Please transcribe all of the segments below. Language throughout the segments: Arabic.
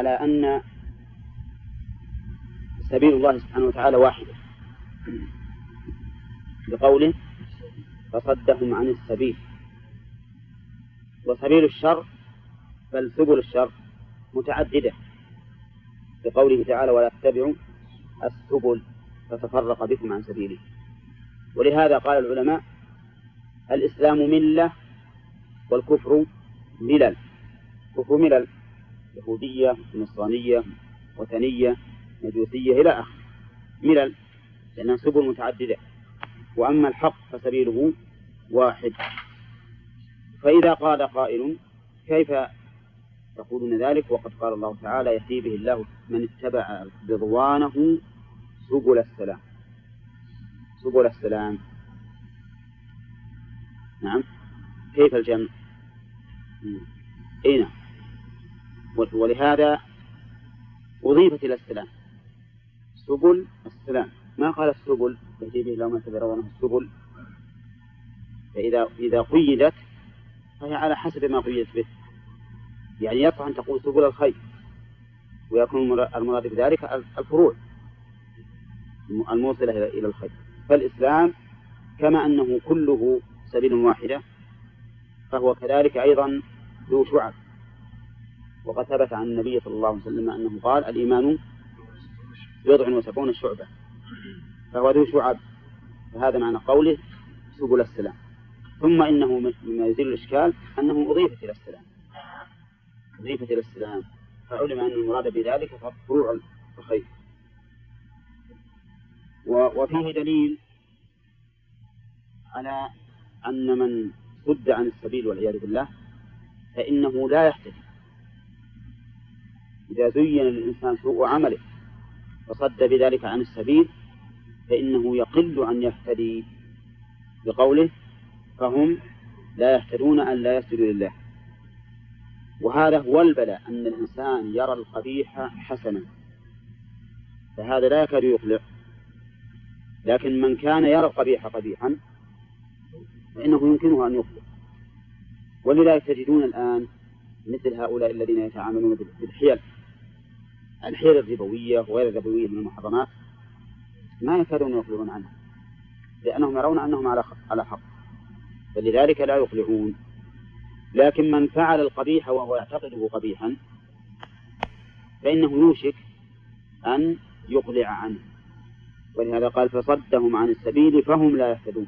على أن سبيل الله سبحانه وتعالى واحدة بقوله فصدهم عن السبيل. وسبيل الشر بل سبل الشر متعددة. بقوله تعالى ولا تتبعوا السبل فتفرق بكم عن سبيله. ولهذا قال العلماء الإسلام ملة والكفر ملل. كفر ملل. يهودية نصرانية وثنية مجوسية إلى آخره. ملل لأنها سبل متعددة. وأما الحق فسبيله واحد. فإذا قال قائل كيف تقولون ذلك؟ وقد قال الله تعالى يهدي به الله من اتبع رضوانه سبل السلام. سبل السلام. نعم. كيف الجمع؟ اي نعم. ولهذا أضيفت إلى السلام. سبل السلام. ما قال السبل؟ يهدي به اتبع رضوانه السبل. فإذا إذا قيدت فهي على حسب ما قيدت به. يعني يصح أن تقول سبل الخير ويكون المراد بذلك الفروع الموصلة إلى الخير. فالإسلام كما أنه كله سبيل واحدة فهو كذلك أيضا ذو شعب. وقد ثبت عن النبي صلى الله عليه وسلم أنه قال الإيمان بضع وسبعون شعبة. فهو ذو شعب. فهذا معنى قوله سبل السلام. ثم إنه مما يزيل الإشكال أنه أضيفت إلى السلام. أضيفت إلى السلام. فعلم أن المراد بذلك فروع الخير. وفيه دليل على أن من صد عن السبيل والعياذ بالله فإنه لا يهتدي إذا زين للإنسان سوء عمله وصد بذلك عن السبيل فإنه يقل أن يهتدي بقوله فهم لا يهتدون أن لا يسجدوا لله. وهذا هو البلاء أن الإنسان يرى القبيح حسنا فهذا لا يكاد يقلع لكن من كان يرى القبيح قبيحا فإنه يمكنه أن يقلع ولذلك تجدون الآن مثل هؤلاء الذين يتعاملون بالحيل. الحيل الربوية وغير الربوية من المحرمات ما يكادون يقلعون عنها لأنهم يرون أنهم على على حق فلذلك لا يقلعون لكن من فعل القبيح وهو يعتقده قبيحا فإنه يوشك أن يقلع عنه. ولهذا قال فصدهم عن السبيل فهم لا يهتدون.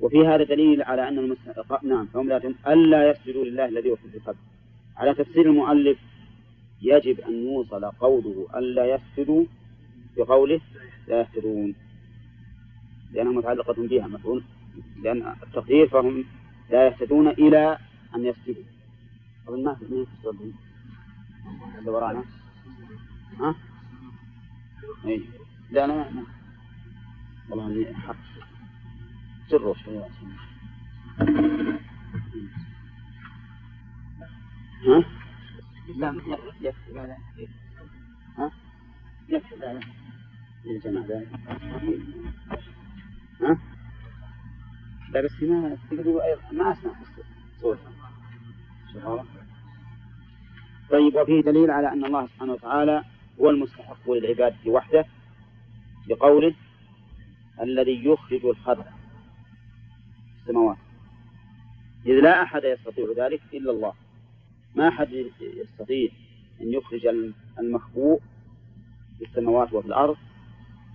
وفي هذا دليل على أن المسلم نعم فهم لا ألا يسجدوا لله الذي هو في على تفسير المؤلف يجب أن يوصل قوله ألا يسجدوا بقوله لا يهتدون لأنها متعلقة بها مفعول لأن التقدير فهم لا يهتدون إلى أن يسجدوا أظن ما في من في اللي ورانا. ها؟ أي لا أنا ما والله إني حق. سروا شوي. ها؟ لا يكفي لا ها؟ يكفي لا للجماعة ذلك ها؟ لا بس تقدروا ما أسمع صوتها طيب وفيه دليل على أن الله سبحانه وتعالى هو المستحق للعبادة وحده بقوله الذي يخرج الخبر السماوات. إذ لا أحد يستطيع ذلك إلا الله. ما أحد يستطيع أن يخرج المخبوء في السماوات وفي الأرض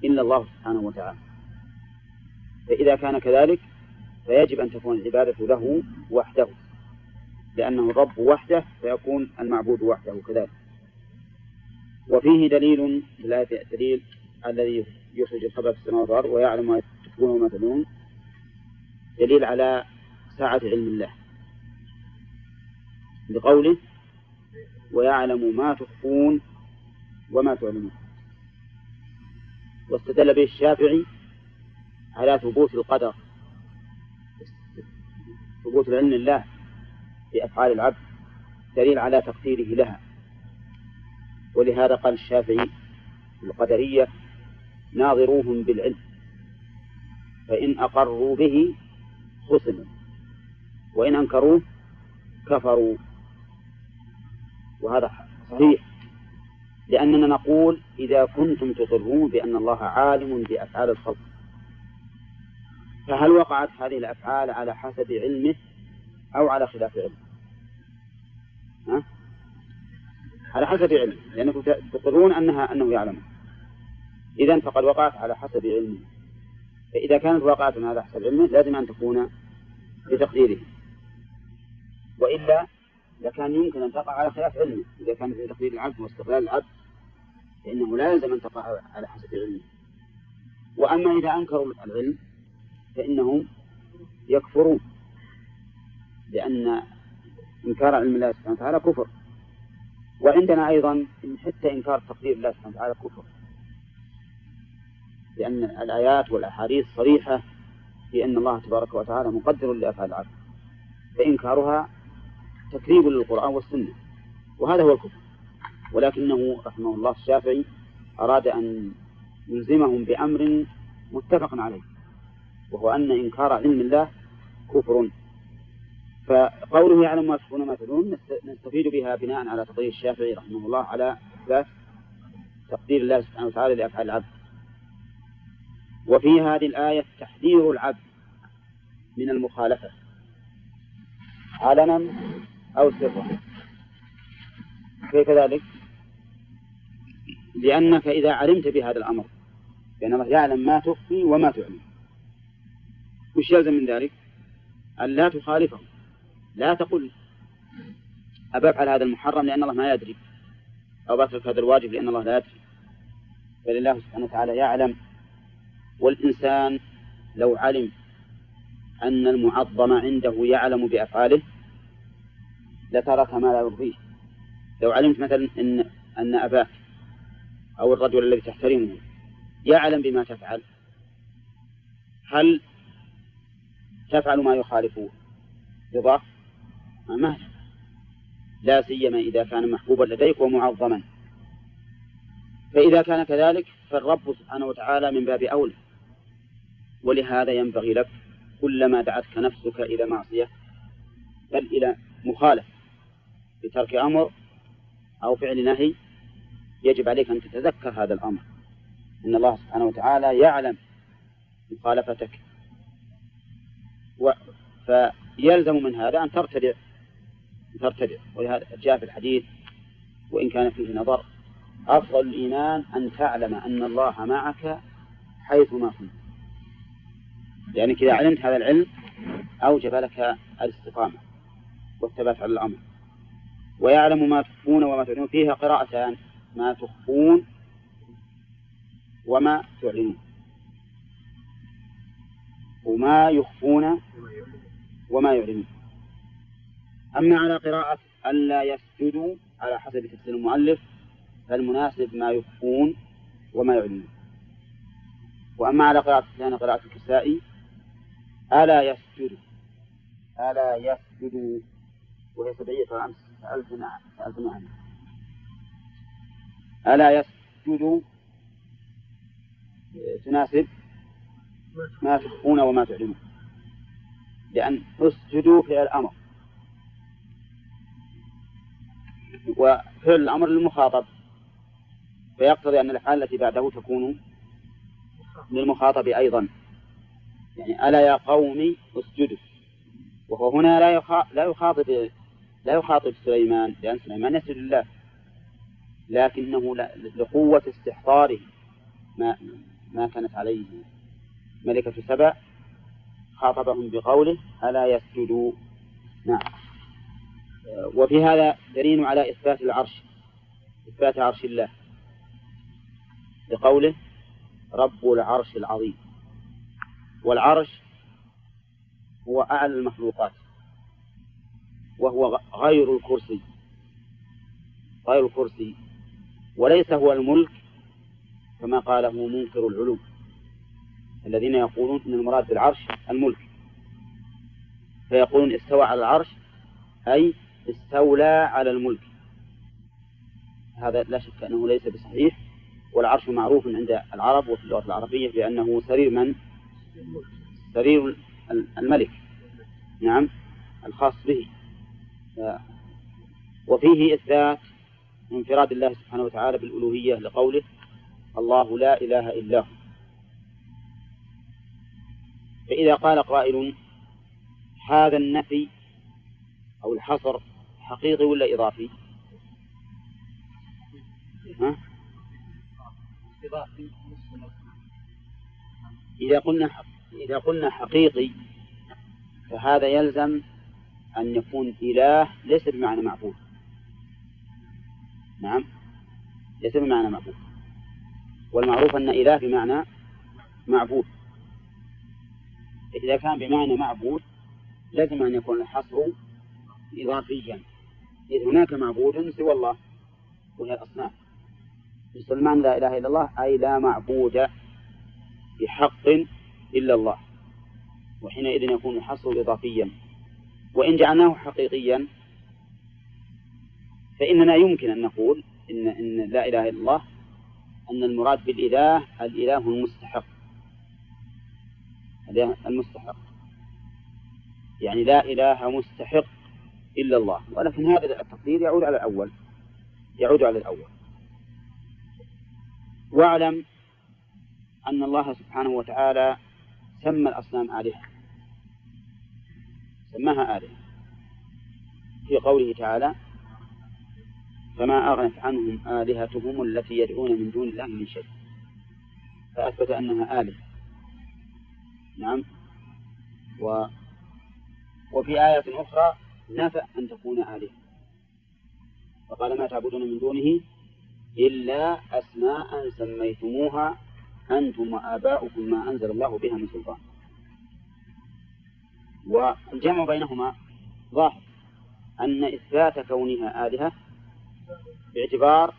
إلا الله سبحانه وتعالى. فإذا كان كذلك فيجب أن تكون العبادة له وحده لأنه الرب وحده فيكون المعبود وحده كذلك. وفيه دليل في دليل الذي يخرج الخبر في السماوات والأرض ويعلم ما تكون وما تدعون دليل على سعة علم الله. بقوله ويعلم ما تخفون وما تعلمون واستدل به الشافعي على ثبوت القدر ثبوت علم الله في أفعال العبد دليل على تقديره لها. ولهذا قال الشافعي القدرية ناظروهم بالعلم فإن أقروا به خصموا وإن أنكروه كفروا. وهذا صحيح. لأننا نقول إذا كنتم تقرون بأن الله عالم بأفعال الخلق. فهل وقعت هذه الأفعال على حسب علمه أو على خلاف علمه؟ ها؟ على حسب علمه. لأنكم تقرون أنها أنه يعلم. إذا فقد وقعت على حسب علمه. فإذا كانت وقعت على حسب علمه لازم أن تكون بتقديره. وإلا لكان يمكن أن تقع على خلاف علمه إذا كانت في تقدير العبد واستقلال العبد فإنه لا يلزم أن تقع على حسب علمه. وأما إذا أنكروا العلم فإنهم يكفرون لأن إنكار علم الله سبحانه وتعالى كفر. وعندنا أيضا حتى إنكار تقدير الله سبحانه وتعالى كفر. لأن الآيات والأحاديث صريحة في أن الله تبارك وتعالى مقدر لأفعال العبد. فإنكارها تكذيب للقرآن والسنة وهذا هو الكفر. ولكنه رحمه الله الشافعي أراد أن يلزمهم بأمر متفق عليه وهو أن إنكار علم الله كفر. فقوله يعلم ما تخفون ما تدرون نستفيد بها بناء على تقرير الشافعي رحمه الله على إثبات تقدير الله سبحانه وتعالى لأفعال العبد. وفي هذه الآية تحذير العبد من المخالفة. علنا أو سرا كيف ذلك؟ لأنك إذا علمت بهذا الأمر بأن الله يعلم ما تخفي وما تعلم وش يلزم من ذلك؟ أن لا تخالفه لا تقل أبى أفعل هذا المحرم لأن الله ما يدري أو بترك هذا الواجب لأن الله لا يدري بل الله سبحانه وتعالى يعلم والإنسان لو علم أن المعظم عنده يعلم بأفعاله لترك ما لا يرضيه لو علمت مثلا أن أن أباك أو الرجل الذي تحترمه يعلم بما تفعل هل تفعل ما يخالفه رضاه؟ ما لا سيما إذا كان محبوبا لديك ومعظما. فإذا كان كذلك فالرب سبحانه وتعالى من باب أولى. ولهذا ينبغي لك كلما دعتك نفسك إلى معصية بل إلى مخالف بترك أمر أو فعل نهي يجب عليك أن تتذكر هذا الأمر. أن الله سبحانه وتعالى يعلم مخالفتك. و فيلزم من هذا أن ترتدع. ترتدع. ولهذا جاء في الحديث وإن كان فيه نظر أفضل الإيمان أن تعلم أن الله معك حيثما كنت. لأنك إذا علمت هذا العلم أوجب لك الاستقامة والثبات على الأمر. ويعلم ما تخفون وما تعلنون. فيها قراءتان ما تخفون وما تعلنون. وما يخفون وما يعلنون. أما على قراءة ألا يسجدوا على حسب تفسير المؤلف فالمناسب ما يخفون وما يعلنون. وأما على قراءة الثانية قراءة الكسائي ألا يسجدوا. ألا يسجدوا. وهي سبعية أمس سألتنا عنها ألا يسجدوا تناسب؟ ما تخفون وما تعلمون لأن اسجدوا فعل الأمر. وفعل الأمر للمخاطب. فيقتضي أن الأفعال التي بعده تكون للمخاطب أيضا. يعني ألا يا قوم اسجدوا. وهو هنا لا يخاطب لا يخاطب سليمان لأن سليمان يسجد لله لكنه لقوة استحضاره ما ما كانت عليه. ملكة سبع خاطبهم بقوله ألا يسجدوا؟ نعم. وفي هذا دليل على إثبات العرش إثبات عرش الله. بقوله رب العرش العظيم. والعرش هو أعلى المخلوقات. وهو غير الكرسي. غير الكرسي. وليس هو الملك كما قاله منكر العلوم. الذين يقولون إن المراد بالعرش الملك. فيقولون استوى على العرش أي استولى على الملك. هذا لا شك أنه ليس بصحيح والعرش معروف عند العرب وفي اللغة العربية بأنه سرير من؟ سرير الملك. نعم الخاص به. وفيه إثبات انفراد الله سبحانه وتعالى بالألوهية لقوله الله لا إله إلا هو فإذا قال قائل هذا النفي أو الحصر حقيقي ولا إضافي؟ ها؟ إذا قلنا إذا قلنا حقيقي فهذا يلزم أن يكون إله ليس بمعنى معبود نعم. ليس بمعنى معبود والمعروف أن إله بمعنى معبود إذا كان بمعنى معبود لازم أن يكون الحصر إضافيا. إذ هناك معبود سوى الله وهي الأصنام. مسلمان لا إله إلا الله أي لا معبود بحق إلا الله. وحينئذ يكون الحصر إضافيا. وإن جعلناه حقيقيا فإننا يمكن أن نقول إن, إن لا إله إلا الله أن المراد بالإله الإله المستحق. المستحق. يعني لا إله مستحق إلا الله. ولكن هذا التقدير يعود على الأول. يعود على الأول. واعلم أن الله سبحانه وتعالى سمى الأصنام آلهة. سماها آلهة. في قوله تعالى فما أغنت عنهم آلهتهم التي يدعون من دون الله من شيء. فأثبت أنها آلهة. نعم. و وفي آية أخرى نفى أن تكون آلهة. فقال ما تعبدون من دونه إلا أسماء سميتموها أنتم وآباؤكم ما أنزل الله بها من سلطان. والجمع بينهما ظاهر أن إثبات كونها آلهة باعتبار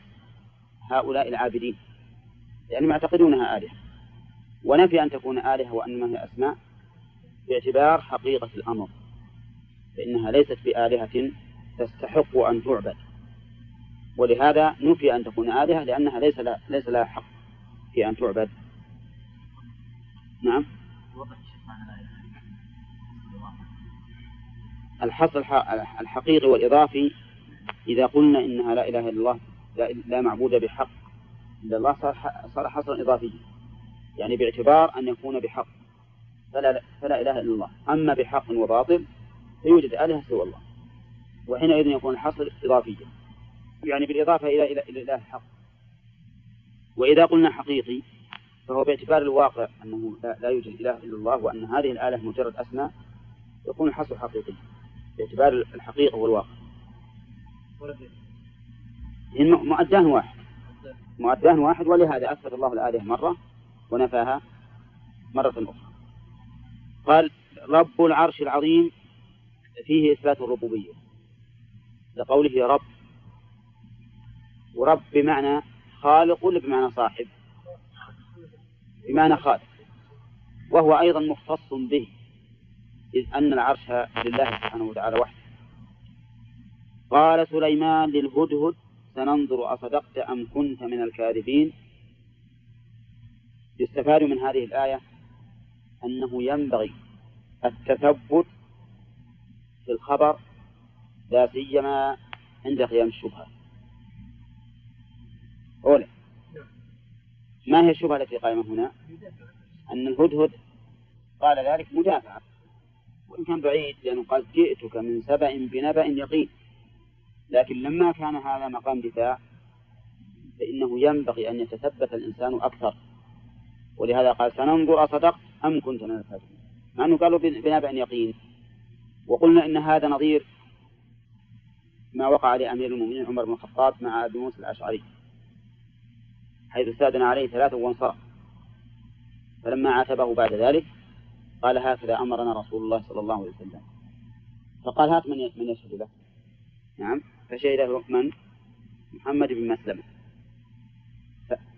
هؤلاء العابدين لأنهم يعني يعتقدونها آلهة. ونفي أن تكون آلهة وأنما هي أسماء باعتبار حقيقة الأمر فإنها ليست بآلهة تستحق أن تعبد. ولهذا نفي أن تكون آلهة لأنها ليس لها ليس لها حق في أن تعبد. نعم؟ الحصر الحقيقي والإضافي إذا قلنا إنها لا إله إلا الله لا, معبود بحق. إلا الله صار حصرا إضافيا. يعني باعتبار أن يكون بحق. فلا فلا إله إلا الله. أما بحق وباطل فيوجد آلهة سوى الله. وحينئذ يكون الحصر إضافيا. يعني بالإضافة إلى إلى إلى الإله الحق. وإذا قلنا حقيقي فهو باعتبار الواقع أنه لا, لا يوجد إله إلا الله وأن هذه الآلة مجرد أسماء يكون الحصر حقيقي. باعتبار الحقيقة والواقع. إن مؤدان واحد. مؤدان. واحد ولهذا أثبت الله الآلهة مرة ونفاها مرة أخرى. قال رب العرش العظيم فيه إثبات الربوبية. لقوله رب. ورب بمعنى خالق ولا بمعنى صاحب؟ بمعنى خالق. وهو أيضا مختص به. إذ أن العرش لله سبحانه وتعالى وحده. قال سليمان للهدهد سننظر أصدقت أم كنت من الكاذبين؟ يستفاد من هذه الآية أنه ينبغي التثبت في الخبر لا سيما عند قيام الشبهة. أولى ما هي الشبهة التي قائمة هنا؟ أن الهدهد قال ذلك مدافعة وإن كان بعيد لأنه قال جئتك من سبأ بنبأ يقين. لكن لما كان هذا مقام دفاع فإنه ينبغي أن يتثبت الإنسان أكثر. ولهذا قال سننظر أصدقت أم كنت من الكاذبين مع أنه قالوا بنبأ يقين. وقلنا إن هذا نظير ما وقع لأمير المؤمنين عمر بن الخطاب مع أبي موسى الأشعري حيث استأذن عليه ثلاثة وانصرف. فلما عاتبه بعد ذلك قال هكذا أمرنا رسول الله صلى الله عليه وسلم. فقال هات من من يشهد له. نعم. فشهد من؟ محمد بن مسلمة.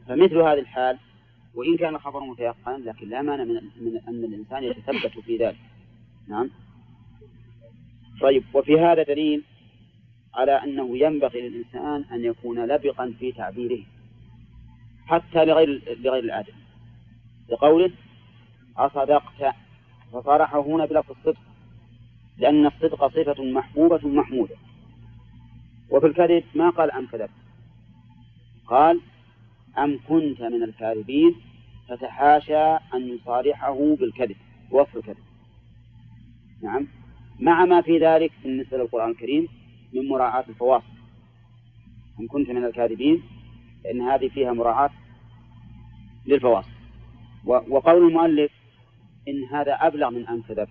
فمثل هذه الحال وإن كان الخبر متيقنا لكن لا مانع من, من أن الإنسان يتثبت في ذلك. نعم. طيب. وفي هذا دليل على أنه ينبغي للإنسان أن يكون لبقا في تعبيره حتى لغير لغير الآدم. لقوله أصدقت فصرحه هنا بلفظ الصدق لأن الصدق صفة محبوبة محمودة. وفي الكذب ما قال أم كذب قال أم كنت من الكاذبين فتحاشى أن يصارحه بالكذب وصف الكذب. نعم. مع ما في ذلك بالنسبة للقرآن الكريم من مراعاة الفواصل. إن كنت من الكاذبين فإن هذه فيها مراعاة للفواصل. وقول المؤلف إن هذا أبلغ من أن كذب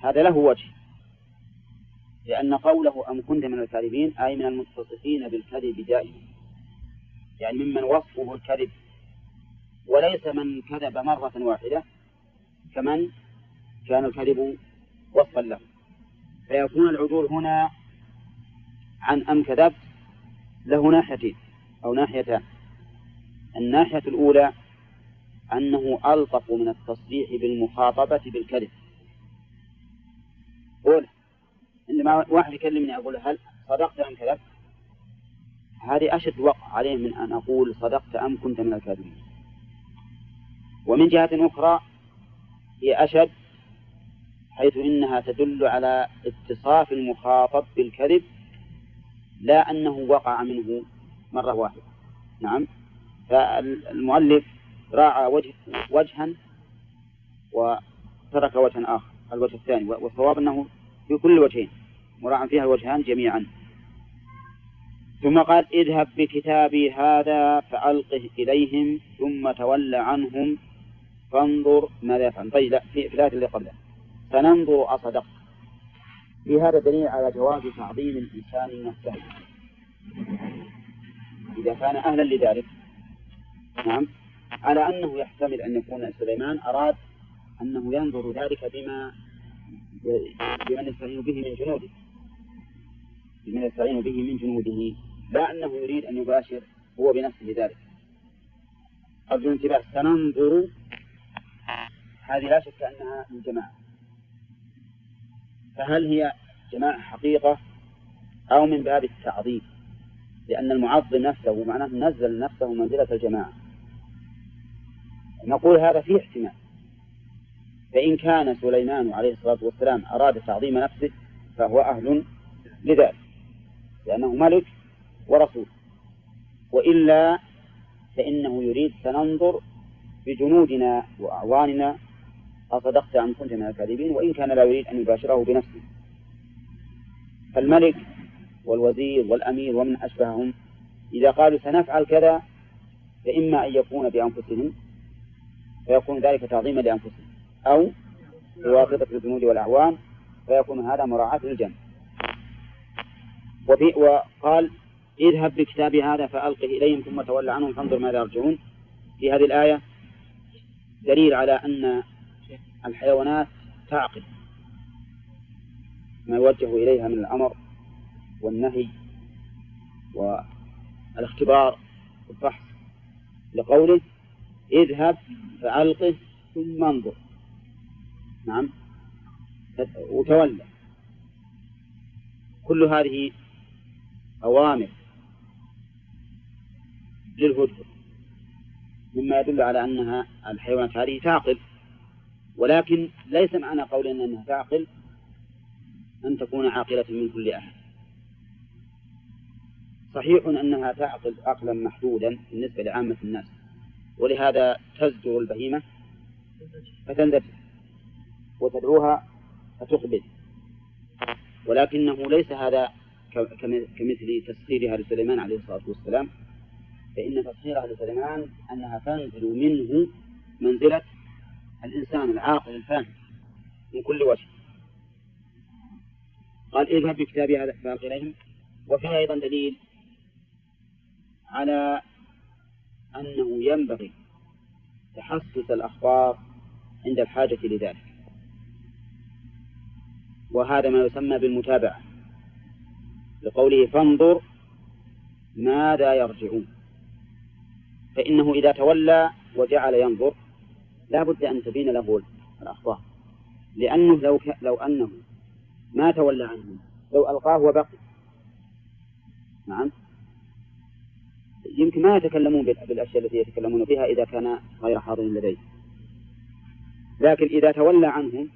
هذا له وجه. لأن قوله أم كنت من الكاذبين أي من المتصفين بالكذب دائما يعني ممن وصفه الكذب. وليس من كذب مرة واحدة كمن كان الكذب وصفا له. فيكون العدول هنا عن أم كذبت له ناحيتين أو ناحيتان. الناحية الأولى أنه ألطف من التصريح بالمخاطبة بالكذب قول عندما واحد يكلمني أقول هل صدقت أم كذبت؟ هذه أشد وقع عليه من أن أقول صدقت أم كنت من الكاذبين. ومن جهة أخرى هي أشد حيث إنها تدل على اتصاف المخاطب بالكذب لا أنه وقع منه مرة واحدة. نعم فالمؤلف راعى وجه وجها وترك وجها آخر الوجه الثاني. والصواب أنه في كل وجهين مراعى فيها الوجهان جميعا. ثم قال اذهب بكتابي هذا فألقه إليهم ثم تول عنهم فانظر ماذا يفعل طيب لا في الآية اللي قبلها. فننظر أصدقت في هذا دليل على جواز تعظيم الإنسان نفسه إذا كان أهلا لذلك نعم على أنه يحتمل أن يكون سليمان أراد أنه ينظر ذلك بما بمن يستعين به من جنوده. بمن يستعين به من جنوده. لا أنه يريد أن يباشر هو بنفسه ذلك. أرجو انتباه سننظر. هذه لا شك أنها من جماعة. فهل هي جماعة حقيقة أو من باب التعظيم؟ لأن المعظم نفسه معناه نزل نفسه منزلة الجماعة. نقول هذا فيه احتمال. فإن كان سليمان عليه الصلاة والسلام أراد تعظيم نفسه فهو أهل لذلك لأنه ملك ورسول. وإلا فإنه يريد سننظر بجنودنا وأعواننا أصدقت أم كنت من الكاذبين؟ وإن كان لا يريد أن يباشره بنفسه. فالملك والوزير والأمير ومن أشبههم إذا قالوا سنفعل كذا فإما أن يكون بأنفسهم فيكون ذلك تعظيما لأنفسهم أو بواسطة الجنود والأعوان فيكون هذا مراعاة للجنة وفي وقال اذهب بكتابي هذا فألقه إليهم ثم تولى عنهم فانظر ماذا يرجعون. في هذه الآية دليل على أن الحيوانات تعقل ما يوجه إليها من الأمر والنهي والإختبار والفحص لقوله اذهب فألقه ثم انظر. نعم. وتولى. كل هذه أوامر للهدهد. مما يدل على أنها الحيوانات هذه تعقل. ولكن ليس معنى قولنا أنها تعقل أن تكون عاقلة من كل أحد. صحيح أنها تعقل عقلا محدودا بالنسبة لعامة الناس. ولهذا تزجر البهيمة فتندفع وتدعوها فتقبل. ولكنه ليس هذا كمثل تسخيرها لسليمان عليه الصلاة والسلام فإن تسخيرها لسليمان أنها تنزل منه منزلة الإنسان العاقل الفاهم من كل وجه. قال اذهب بكتابي هذا فألق إليهم وفيه أيضا دليل على أنه ينبغي تحسس الأخبار عند الحاجة لذلك. وهذا ما يسمى بالمتابعة. لقوله فانظر ماذا يرجعون. فإنه إذا تولى وجعل ينظر لا بد أن تبين له الأخبار. لأنه لو, ك... لو أنه ما تولى عنهم لو ألقاه وبقي. نعم؟ يمكن ما يتكلمون بالأشياء التي يتكلمون بها إذا كان غير حاضر لديه. لكن إذا تولى عنهم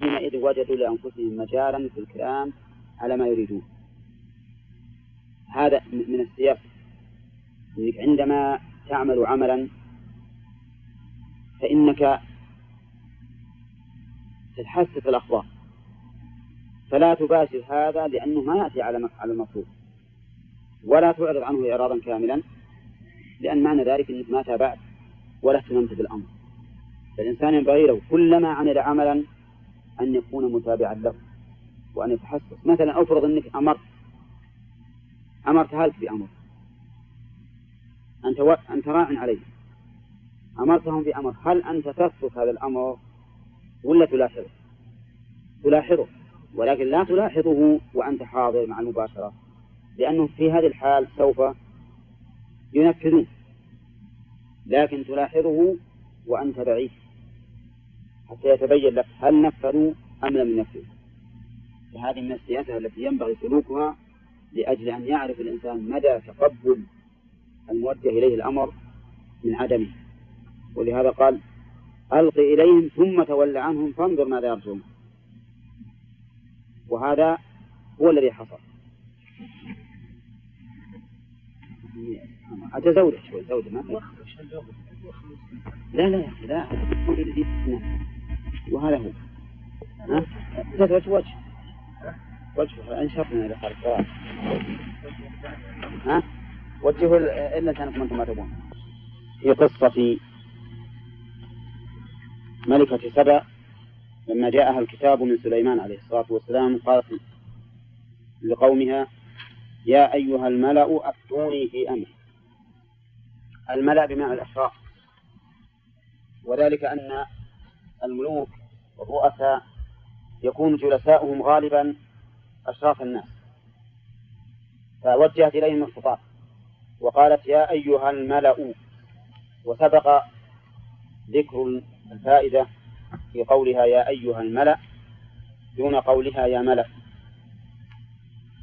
حينئذ وجدوا لأنفسهم مجالا في الكلام على ما يريدون. هذا من السياق. عندما تعمل عملا فإنك تتحسس الأخبار. فلا تباشر هذا لأنه ما يأتي على المطلوب. ولا تعرض عنه إعراضا كاملا لأن معنى ذلك أنك ما تابعت ولا اهتممت بالأمر. فالإنسان ينبغي له كلما عمل عملا أن يكون متابعا له وأن يتحسس. مثلا أفرض أنك أمرت أمرت هالك بأمر. أنت و... أنت راع عليه. أمرتهم بأمر. هل أنت تترك هذا الأمر ولا تلاحظه؟ تلاحظه ولكن لا تلاحظه وأنت حاضر مع المباشرة. لأنه في هذه الحال سوف ينفذون لكن تلاحظه وأنت بعيد حتى يتبين لك هل نفذوا أم لم ينفذوا. فهذه من السياسة التي ينبغي سلوكها لأجل أن يعرف الإنسان مدى تقبل الموجه إليه الأمر من عدمه. ولهذا قال ألق إليهم ثم تول عنهم فانظر ماذا يرجون. وهذا هو الذي حصل. أتى زوجة شوي زوجة ما لا لا يا أخي لا. وهذا هو. ها؟ وجه وجه. وجه انشطنا إذا خرج ها؟ وجهوا إلا كانكم أنتم ما تبون في قصة ملكة سبأ لما جاءها الكتاب من سليمان عليه الصلاة والسلام قالت لقومها يا أيها الملأ أفتوني في أمر الملأ بمعنى الأشراف وذلك أن الملوك والرؤساء يكون جلساؤهم غالبا أشراف الناس. فوجهت إليهم الخطاب وقالت يا أيها الملأ وسبق ذكر الفائدة في قولها يا أيها الملأ دون قولها يا ملأ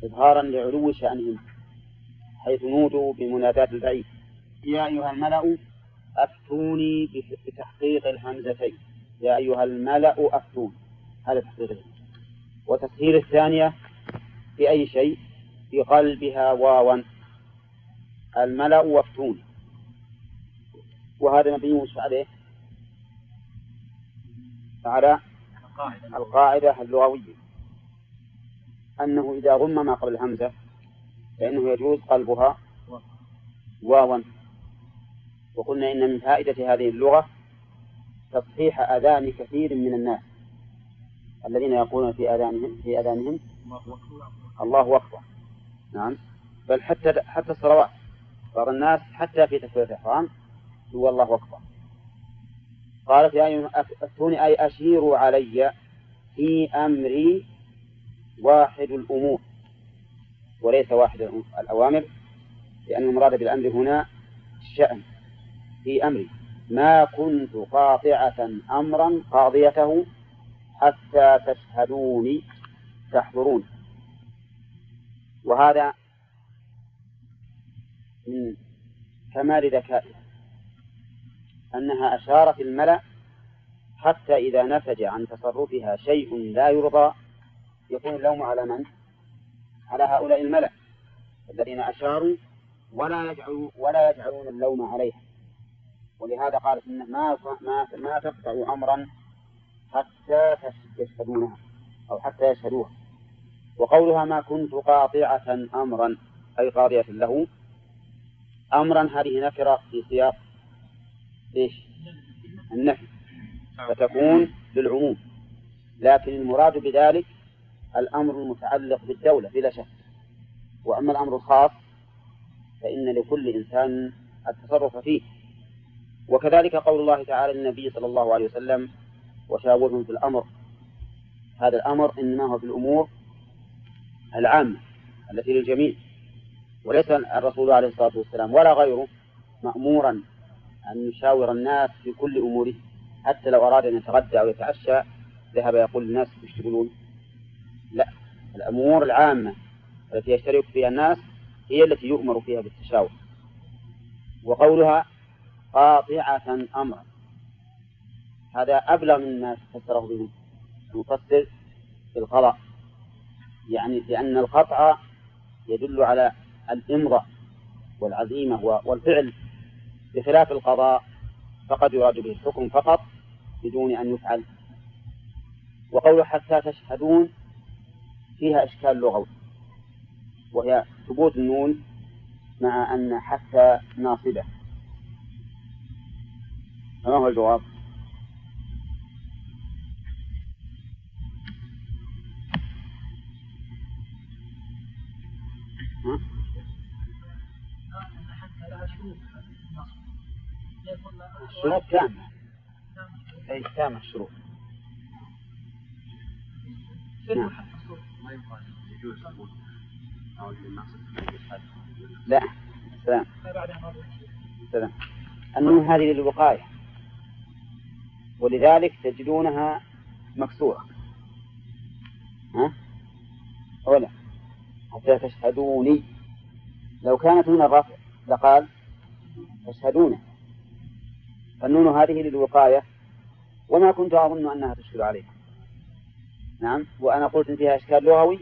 إظهارا لعلو شأنهم حيث نودوا بمناداة البعيد يا أيها الملأ أفتوني بتحقيق الهمزتين. يا أيها الملأ أفتون هذا تحقيق وتسهيل الثانية في أي شيء؟ في قلبها واوا. الملأ وفتون وهذا مبني وش عليه؟ على القاعدة اللغوية. أنه إذا ضم ما قبل الهمزة فإنه يجوز قلبها واوا وقلنا إن من فائدة هذه اللغة تصحيح أذان كثير من الناس الذين يقولون في آذانهم في آذانهم الله أكبر. نعم. بل حتى حتى الصلوات. بعض الناس حتى في تكبيرة الإحرام هو الله أكبر. قالت يا أفتوني أي أشيروا علي في أمري واحد الأمور وليس واحد الأوامر لأن المراد بالأمر هنا الشأن في أمري. ما كنت قاطعة أمرا قاضيته حتى تشهدوني تحضرون. وهذا من كمال ذكائها أنها أشارت الملأ حتى إذا نتج عن تصرفها شيء لا يرضى يكون اللوم على من؟ على هؤلاء الملأ الذين أشاروا ولا يجعلون ولا يجعلون اللوم عليها ولهذا قالت إنه ما ما ما تقطع أمرا حتى يشهدونها أو حتى يشهدوها. وقولها ما كنت قاطعة أمرا أي قاضية له. أمرا هذه نكرة في سياق إيش؟ النفي فتكون للعموم. لكن المراد بذلك الأمر المتعلق بالدولة بلا شك. وأما الأمر الخاص فإن لكل إنسان التصرف فيه. وكذلك قول الله تعالى للنبي صلى الله عليه وسلم وشاورهم في الأمر. هذا الأمر إنما هو في الأمور العامة التي للجميع. وليس الرسول عليه الصلاة والسلام ولا غيره مأمورا أن يشاور الناس في كل أموره. حتى لو أراد أن يتغدى أو يتعشى ذهب يقول للناس إيش تقولون؟ لا الأمور العامة التي يشترك فيها الناس هي التي يؤمر فيها بالتشاور. وقولها قاطعة أمرا. هذا أبلغ مما فسره به المفسر في القضاء يعني لأن القطع يدل على الإمضاء والعزيمة والفعل بخلاف القضاء فقد يراد به الحكم فقط بدون أن يفعل. وقول حتى تشهدون فيها إشكال لغوي وهي ثبوت النون مع أن حتى ناصبة فما هو الجواب؟ الشروط تامة أي تامة الشروط نعم. لا سلام. سلام. النون هذه للوقاية. ولذلك تجدونها مكسورة. ها؟ ولا حتى تشهدوني. لو كانت من الرفع لقال تشهدون. فالنون هذه للوقاية. وما كنت أظن أنها تشكل عليها. نعم. وأنا قلت فيها إشكال لغوي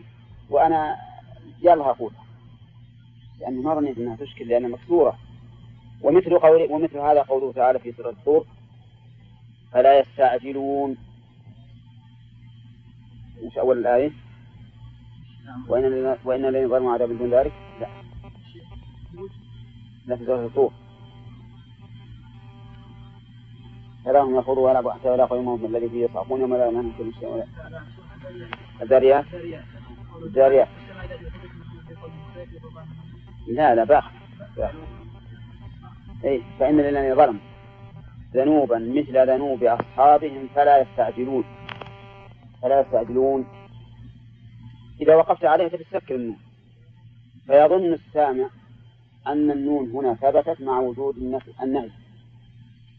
وأنا يلا أقولها لأني ما ظنيت أنها تشكل لأنها مكسورة. ومثل قول ومثل هذا قوله تعالى في سورة الطور فلا يستعجلون؟ وش أول الآية؟ وإن وإن الذين ظلموا عذاب دون ذلك؟ لا. لا في سورة الطور. تراهم يخوضوا ولا حتى ولا قيمهم الذي فيه يصعقون يوم لا ينام كل شيء. ولا الذاريات الذاريات لا لا باقي اي فإن الذين ظلموا ذنوبا مثل ذنوب أصحابهم فلا يستعجلون. فلا يستعجلون. إذا وقفت عليها تتسكر النون فيظن السامع أن النون هنا ثبتت مع وجود النهي.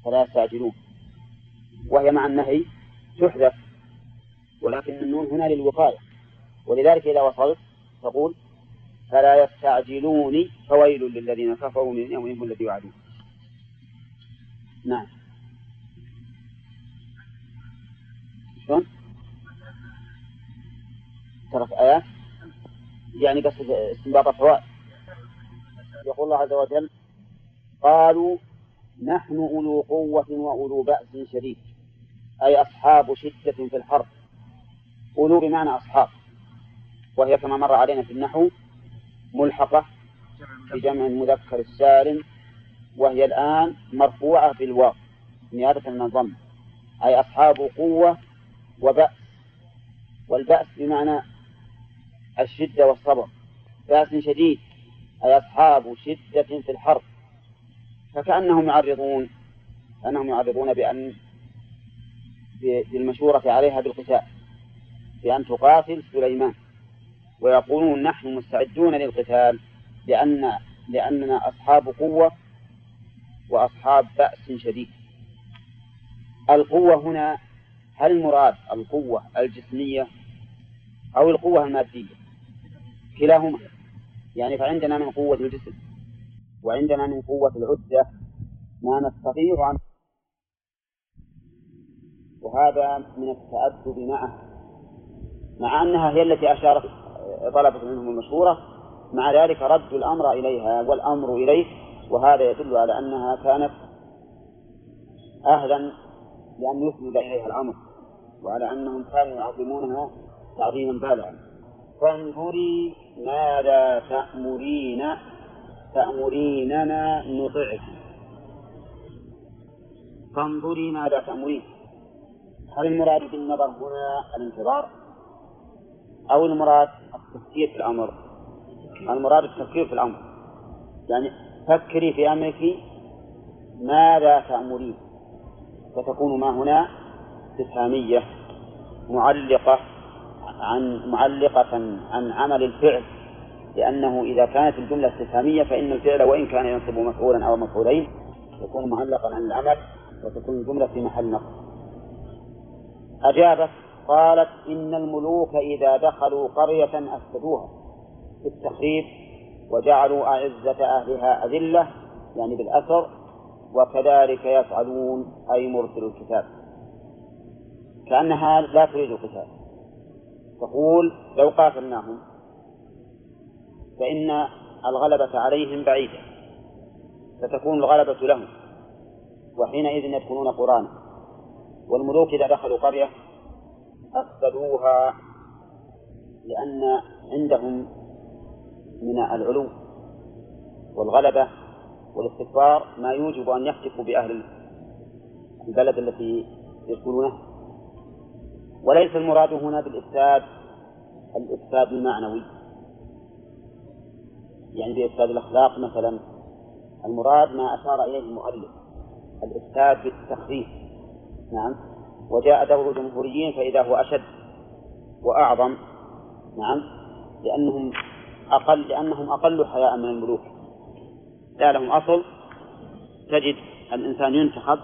فلا يستعجلون. وهي مع النهي تحذف ولكن النون هنا للوقاية. ولذلك إذا وصلت تقول فلا يستعجلوني فويل للذين كفروا من يومهم الذي يوعدون نعم. شلون؟ ترك آيات يعني بس استنباط الفوائد. يقول الله عز وجل قالوا نحن أولو قوة وأولو بأس شديد أي أصحاب شدة في الحرب. أولو بمعنى أصحاب. وهي كما مر علينا في النحو ملحقة بجمع المذكر السالم وهي الآن مرفوعة بالواو نيابة من الضم أي أصحاب قوة وبأس. والبأس بمعنى الشدة والصبر. بأس شديد أي أصحاب شدة في الحرب فكأنهم يعرضون أنهم يعرضون بأن بالمشورة عليها بالقتال. بأن تقاتل سليمان. ويقولون نحن مستعدون للقتال لأن لأننا أصحاب قوة وأصحاب بأس شديد. القوة هنا هل المراد القوة الجسمية أو القوة المادية؟ كلاهما. يعني فعندنا من قوة الجسم وعندنا من قوة العدة. ما نستطيع أن وهذا من التأدب معه. مع أنها هي التي أشارت طلبت منهم المشورة. مع ذلك ردوا الأمر إليها والأمر إليه وهذا يدل على أنها كانت أهلا لأن يسند إليها الأمر وعلى أنهم كانوا يعظمونها تعظيما بالغا. فانظري ماذا تأمرين تأمريننا نطعك. فانظري ماذا تأمرين. هل المراد بالنظر هنا الانتظار؟ أو المراد التفكير في الأمر. المراد التفكير في الأمر. يعني فكري في أمرك ماذا تأمرين. فتكون ما هنا استفهامية معلقة عن معلقة عن عمل الفعل. لأنه إذا كانت الجملة استفهامية فإن الفعل وإن كان ينصب مفعولا أو مفعولين يكون معلقا عن العمل وتكون الجملة في محل نصب أجابت قالت إن الملوك إذا دخلوا قرية أفسدوها بالتخريب وجعلوا أعزة أهلها أذلة يعني بالأثر وكذلك يفعلون أي مرسل الكتاب. كأنها لا تريد القتال. تقول لو قاتلناهم فإن الغلبة عليهم بعيدة فتكون الغلبة لهم وحينئذ يدخلون قرانا. والملوك إذا دخلوا قرية أفسدوها لأن عندهم من العلو والغلبة والاستكبار ما يوجب أن يحتفوا بأهل البلد التي يدخلونه. وليس المراد هنا بالإفساد الإفساد المعنوي. يعني بإفساد الأخلاق مثلا. المراد ما أشار إليه المؤلف الإفساد بالتخفيف. نعم. وجاء دور الجمهوريين فإذا هو أشد وأعظم نعم لأنهم أقل لأنهم أقل حياء من الملوك. لا لهم أصل تجد الإنسان ينتخب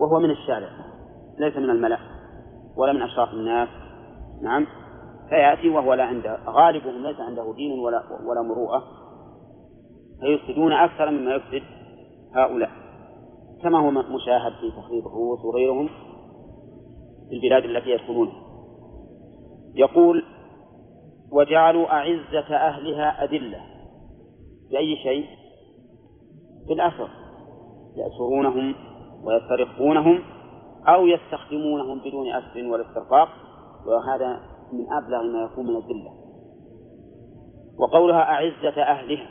وهو من الشارع ليس من الملأ ولا من أشراف الناس نعم. فيأتي وهو لا عنده غالبهم ليس عنده دين ولا ولا مروءة فيفسدون أكثر مما يفسد هؤلاء. كما هو مشاهد في تخريب الرؤوس وغيرهم في البلاد التي يدخلونها يقول وجعلوا أعزة أهلها أذلة. بأي شيء؟ بالأسر يأسرونهم ويسترقونهم أو يستخدمونهم بدون أسر ولا استرقاق وهذا من أبلغ ما يكون من الذلة. وقولها أعزة أهلها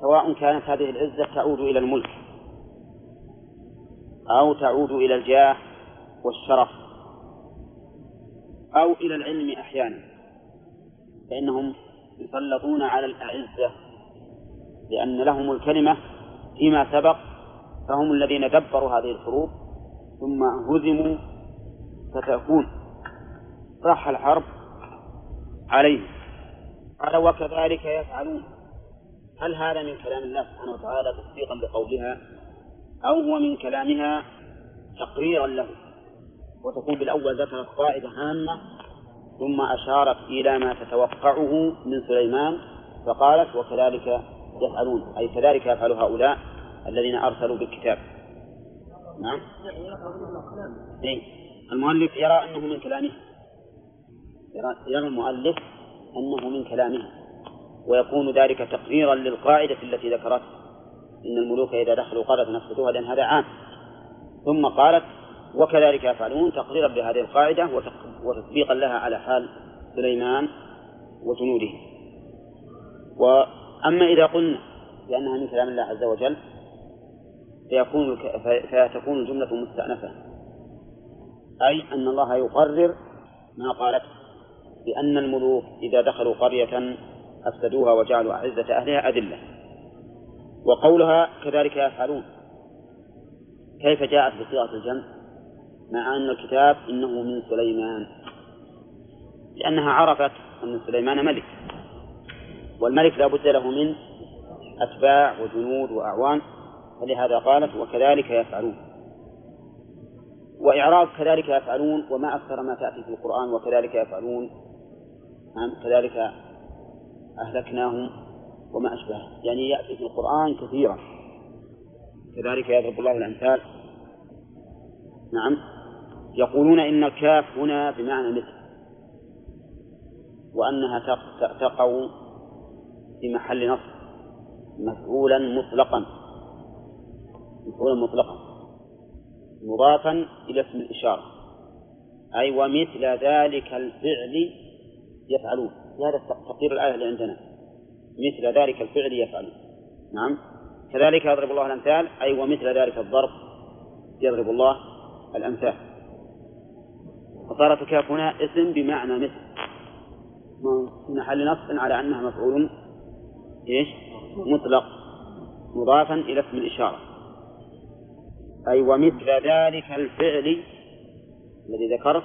سواء كانت هذه العزة تعود إلى الملك أو تعود إلى الجاه والشرف أو إلى العلم أحيانا فإنهم يسلطون على الأعزة لأن لهم الكلمة فيما سبق فهم الذين دبروا هذه الحروب ثم هزموا فتكون. راح الحرب عليهم. قال وكذلك يفعلون. هل هذا من كلام الله سبحانه وتعالى تصديقا بقولها أو هو من كلامها تقريرا له؟ وتكون بالأول ذكرت قاعدة هامة ثم أشارت إلى ما تتوقعه من سليمان فقالت وكذلك يفعلون. أي كذلك يفعل هؤلاء الذين أرسلوا بالكتاب. نعم. إيه؟ المؤلف يرى أنه من كلامه. يرى, يرى المؤلف أنه من كلامه. ويكون ذلك تقريرا للقاعدة التي ذكرتها. إن الملوك إذا دخلوا قرية نفسدوها لأن هذا عام. ثم قالت وكذلك يفعلون تقريرا بهذه القاعدة وتطبيقا لها على حال سليمان وجنوده. وأما إذا قلنا بأنها من كلام الله عز وجل فيكون فتكون الجملة مستأنفة. أي أن الله يقرر ما قالت بأن الملوك إذا دخلوا قرية أفسدوها وجعلوا أعزة أهلها أذلة. وقولها كذلك يفعلون. كيف جاءت بصيغة الجمع؟ مع أن الكتاب إنه من سليمان لأنها عرفت أن سليمان ملك والملك لا بد له من أتباع وجنود وأعوان فلهذا قالت وكذلك يفعلون. وإعراب كذلك يفعلون وما أكثر ما تأتي في القرآن وكذلك يفعلون كذلك أهلكناهم وما أشبهه يعني يأتي في القرآن كثيرا. كذلك يضرب الله الأمثال. نعم. يقولون إن الكاف هنا بمعنى مثل وأنها تقع في محل نصب مفعولا مطلقا مفعولا مطلقا مضافا إلى اسم الإشارة. أي ومثل ذلك الفعل يفعلون. هذا تقدير الآية اللي عندنا. مثل ذلك الفعل يفعلون. نعم. كذلك يضرب الله الأمثال. أي ومثل ذلك الضرب يضرب الله الأمثال. فصارت الكاف هنا اسم بمعنى مثل. في محل نصب على أنها مفعول إيش؟ مطلق مضافا إلى اسم الإشارة. أي ومثل ذلك الفعل الذي ذكرت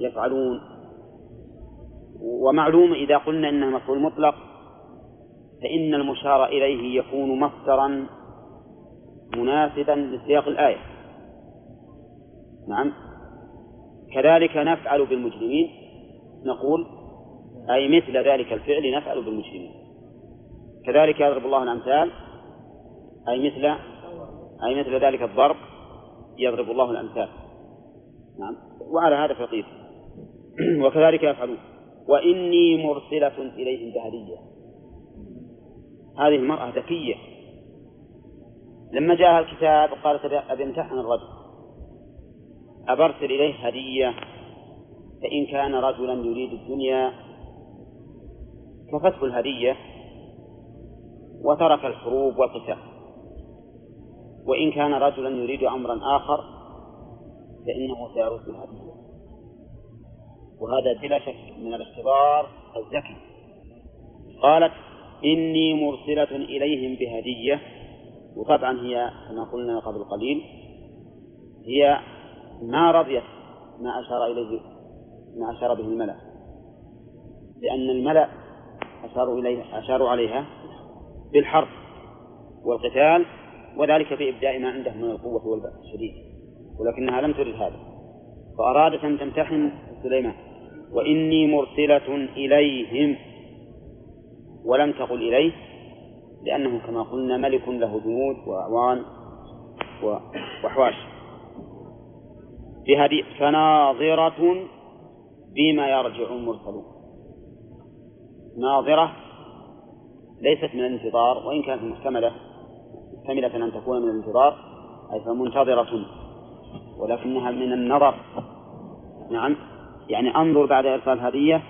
يفعلون. ومعلوم إذا قلنا إنه مفعول مطلق فإن المشار إليه يكون مصدرا مناسبا لسياق الآية. نعم؟ كذلك نفعل بالمجرمين. نقول أي مثل ذلك الفعل نفعل بالمجرمين. كذلك يضرب الله الأمثال أي مثل أي مثل ذلك الضرب يضرب الله الأمثال. نعم. وعلى هذا فقير. وكذلك يفعلون. وإني مرسلة إليهم بهدية هذه المرأة ذكية. لما جاء الكتاب قالت أبي امتحن الرجل. أبرسل إليه هدية فإن كان رجلا يريد الدنيا كفته الهدية وترك الحروب والقتال. وإن كان رجلا يريد أمرا آخر فإنه سيرد الهدية. وهذا بلا شك من الاختبار الذكي. قالت إني مرسلة إليهم بهدية وطبعا هي كما قلنا قبل قليل هي ما رضيت ما أشار إليه ما أشار به الملأ. لأن الملأ أشاروا إليه أشاروا عليها بالحرب والقتال وذلك بإبداء ما عنده من القوة والبأس الشديد ولكنها لم ترد هذا. فأرادت أن تمتحن سليمان وإني مرسلة إليهم ولم تقل إليه لأنه كما قلنا ملك له جنود وأعوان وحواش بهذه فناظرة بما يرجع المرسلون. ناظرة ليست من الانتظار وإن كانت محتملة محتملة أن تكون من الانتظار أي فمنتظرة ولكنها من النظر. نعم يعني انظر بعد إرسال هدية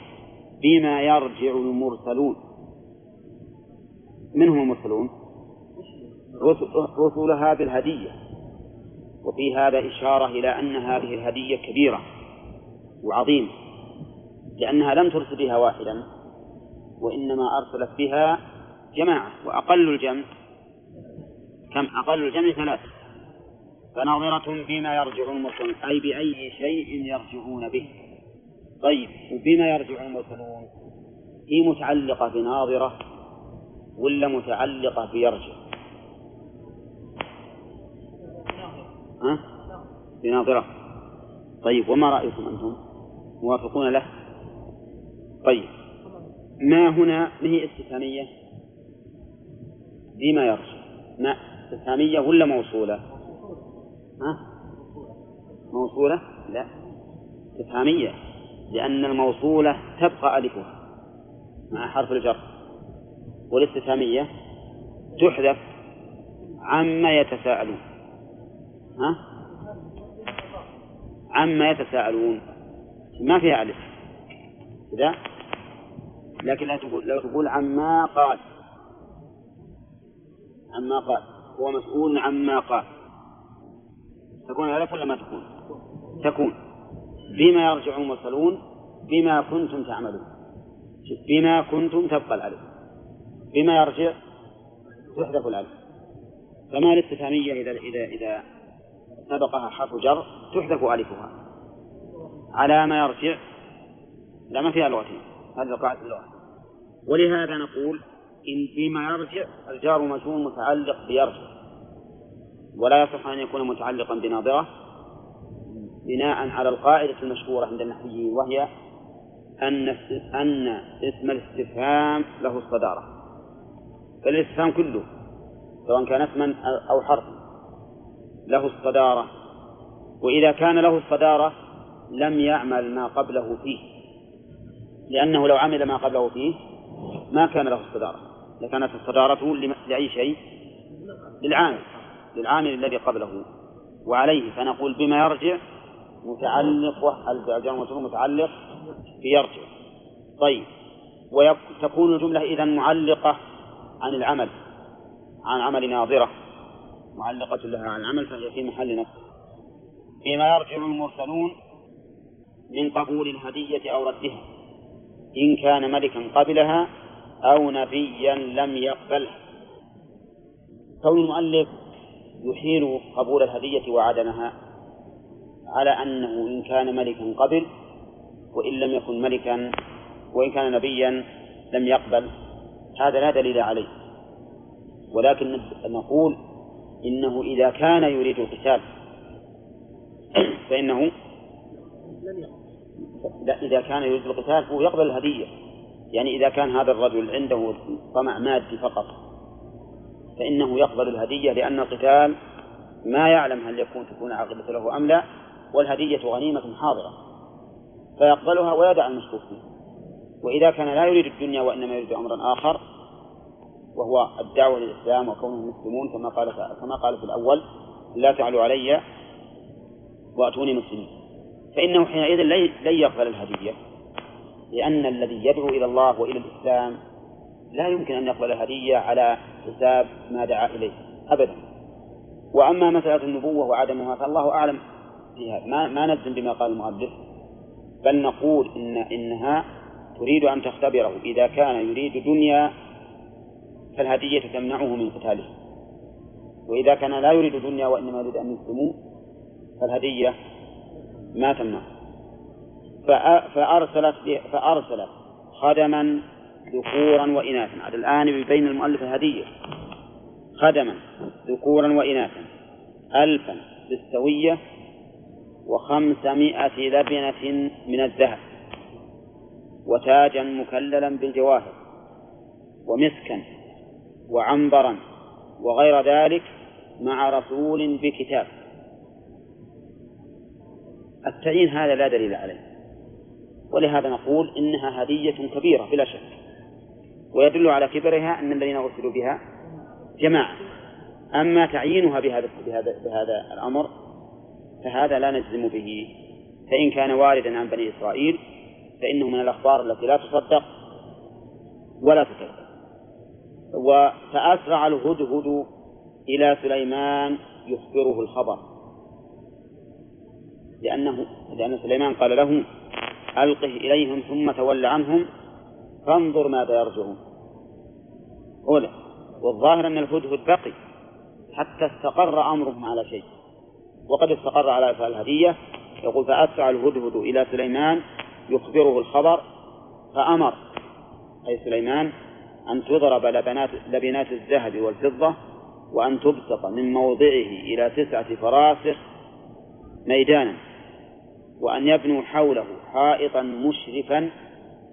بما يرجع المرسلون. من هم المرسلون؟ رسلها بالهدية. وفي هذا إشارة إلى أن هذه الهدية كبيرة وعظيمة لأنها لم ترسل بها واحدا وإنما أرسلت بها جماعة وأقل الجمع كم؟ أقل الجمع ثلاثة. فناظرة بما يرجع المرسلون أي بأي شيء يرجعون به. طيب وبما يرجع المرسلون هي متعلقة بناظرة ولا متعلقة بيرجع؟ ها؟ بناظرة طيب وما رأيكم أنتم؟ موافقون له؟ طيب. ما هنا؟ ما هي استفهامية؟ بما يرجع ما استفهامية ولا موصولة؟ ها؟ موصولة؟ لا. استفهامية لأن الموصولة تبقى ألفها مع حرف الجر. والاستفهامية تحذف عما يتساءلون. ها؟ عما يتساءلون. ما فيها ألف. كذا لكن لا تقول لو تقول عما قال. عما قال. هو مسؤول عما قال. تكون ألف ولا ما تكون؟ تكون. بما يرجع المرسلون بما كنتم تعملون. بما كنتم تبقى الألف. بما يرجع تحذف الألف. فما الاستفهامية إذا إذا إذا سبقها حرف جر تحذف ألفها. على ما يرجع. لا ما فيها لغتين هذه قاعدة اللغة. ولهذا نقول إن فيما يرجع الجار مجرور متعلق بيرجع. ولا يصح أن يكون متعلقا بناظرة بناء على القاعدة المشهورة عند النحويين وهي أن أن اسم الاستفهام له الصدارة. فالاستفهام كله سواء كان اسما أو حرفا. له الصدارة وإذا كان له الصدارة لم يعمل ما قبله فيه لأنه لو عمل ما قبله فيه ما كان له الصدارة لكانت الصدارة لأي شيء؟ للعامل للعامل الذي قبله وعليه فنقول بما يرجع متعلق الجار متعلق بيرجع. طيب وتكون الجملة إذا معلقة عن العمل عن عمل ناظرة. معلقة لها عن العمل فهي في محل نصب. فيما يرجع المرسلون من قبول الهدية أو ردها إن كان ملكا قبلها أو نبيا لم يقبلها كون المؤلف يحيل قبول الهدية وعدمها على أنه إن كان ملكا قبل وإن لم يكن ملكا وإن كان نبيا لم يقبل هذا لا دليل عليه. ولكن نقول إنه إذا كان يريد القتال فإنه لا إذا كان يريد القتال فهو يقبل الهدية. يعني إذا كان هذا الرجل عنده طمع مادي فقط فإنه يقبل الهدية لأن القتال ما يعلم هل يكون تكون عاقبة له أم لا والهدية غنيمة حاضرة. فيقبلها ويدع المشكوك فيه. وإذا كان لا يريد الدنيا وإنما يريد أمرا آخر وهو الدعوة للإسلام وكونهم مسلمون كما قال كما قال في الأول لا تعلوا علي وأتوني مسلمين. فإنه حينئذ لن يقبل الهدية لأن الذي يدعو إلى الله وإلى الإسلام لا يمكن أن يقبل الهدية على حساب ما دعا إليه أبدا. وأما مسألة النبوة وعدمها فالله أعلم فيها. ما, ما نجزم بما قال المؤلف بل نقول إن إنها تريد أن تختبره إذا كان يريد دنيا فالهدية تمنعه من قتاله. وإذا كان لا يريد دنيا وإنما يريد أن يسلموا فالهدية ما تمنع فأرسلت فأرسلت خدما ذكورا وإناثا. على الآن يبين المؤلف الهدية. خدما ذكورا وإناثا. ألفا بالسوية وخمسمائة لبنة من الذهب. وتاجا مكللا بالجواهر. ومسكا وعنبرا وغير ذلك مع رسول بكتاب. التعيين هذا لا دليل عليه. ولهذا نقول إنها هدية كبيرة بلا شك. ويدل على كبرها أن الذين أرسلوا بها جماعة. أما تعيينها بهذا بهذا بهذا الأمر فهذا لا نجزم به. فإن كان واردا عن بني إسرائيل فإنه من الأخبار التي لا تصدق ولا تكذب فأسرع الهدهد إلى سليمان يخبره الخبر. لأنه لأن سليمان قال له ألقه إليهم ثم تول عنهم فانظر ماذا يرجعون. أولى والظاهر أن الهدهد بقي حتى استقر أمرهم على شيء. وقد استقر على الهدية. يقول فأسرع الهدهد إلى سليمان يخبره الخبر فأمر. أي سليمان أن تضرب لبنات, لبنات الذهب والفضة وأن تبسط من موضعه إلى تسعة فراسخ ميدانا وأن يبنوا حوله حائطا مشرفا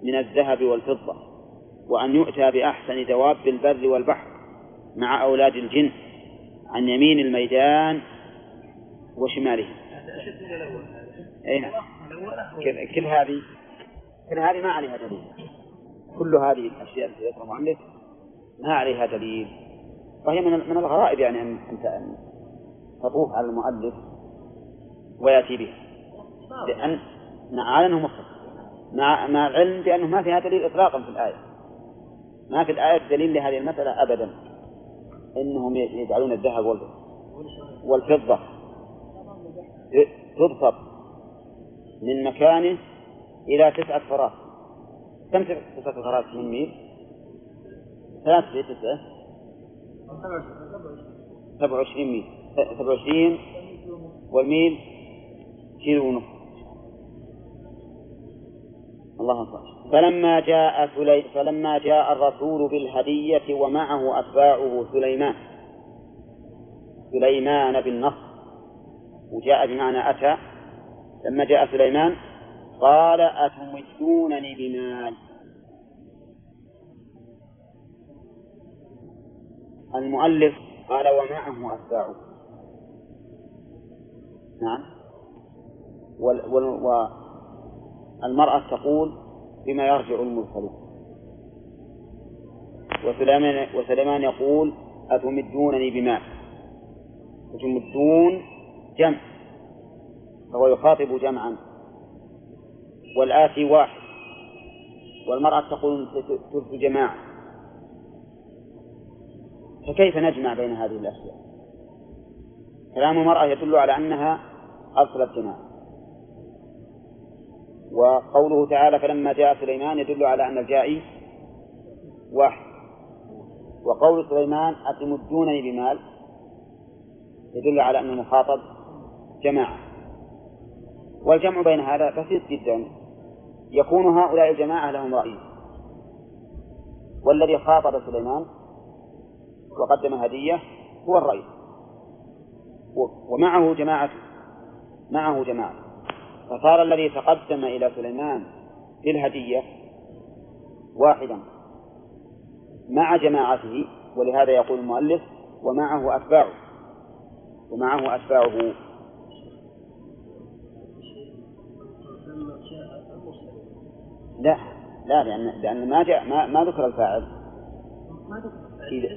من الذهب والفضة وأن يؤتى بأحسن دواب البر والبحر مع أولاد الجن عن يمين الميدان وشماله. أي نعم كل هذه كل هذه ما عليها دليل. كل هذه الأشياء التي ذكرها المؤلف ما عليها دليل. وهي من من الغرائب يعني أن أنت تطوف على المؤلف ويأتي بها لأن على أنه مخطئ مع مع العلم بأنه ما فيها دليل إطلاقا في الآية. ما في الآية دليل لهذه المسألة أبدا. إنهم يجعلون الذهب والفضة تبسط من مكانه إلى تسعة فراس كم تسعة فراس من ميل؟ ثلاث في تسعة سبع وعشرين ميل. سبع وعشرين والميل كيلو ونصف الله أكبر. فلما جاء سلي... فلما جاء الرسول بالهدية ومعه أتباعه سليمان. سليمان بالنصر. وجاء بمعنى أتى. لما جاء سليمان قال أتمدونني بمال؟ المؤلف قال ومعه أتباعه نعم. وال وال والمرأة تقول بما يرجع المرسلون وسليمان وسليمان يقول أتمدونني بمال. وتمدون جمع. فهو يخاطب جمعا. والآتي واحد والمرأة تقول تلك جماعة. فكيف نجمع بين هذه الأشياء؟ كلام المرأة يدل على أنها أرسلت جماعة. وقوله تعالى فلما جاء سليمان يدل على أن الجائي واحد. وقول سليمان أتمدونني بمال؟ يدل على أن المخاطب جماعة. والجمع بين هذا بسيط جدا. يكون هؤلاء الجماعة لهم رأي. والذي خاطب سليمان وقدم هدية هو الرئيس ومعه جماعة معه جماعة. فصار الذي تقدم إلى سليمان في الهدية واحدا مع جماعته ولهذا يقول المؤلف ومعه أتباعه. ومعه أتباعه لا لا لأن لأن ما جاء ما, ما ذكر الفاعل. إذا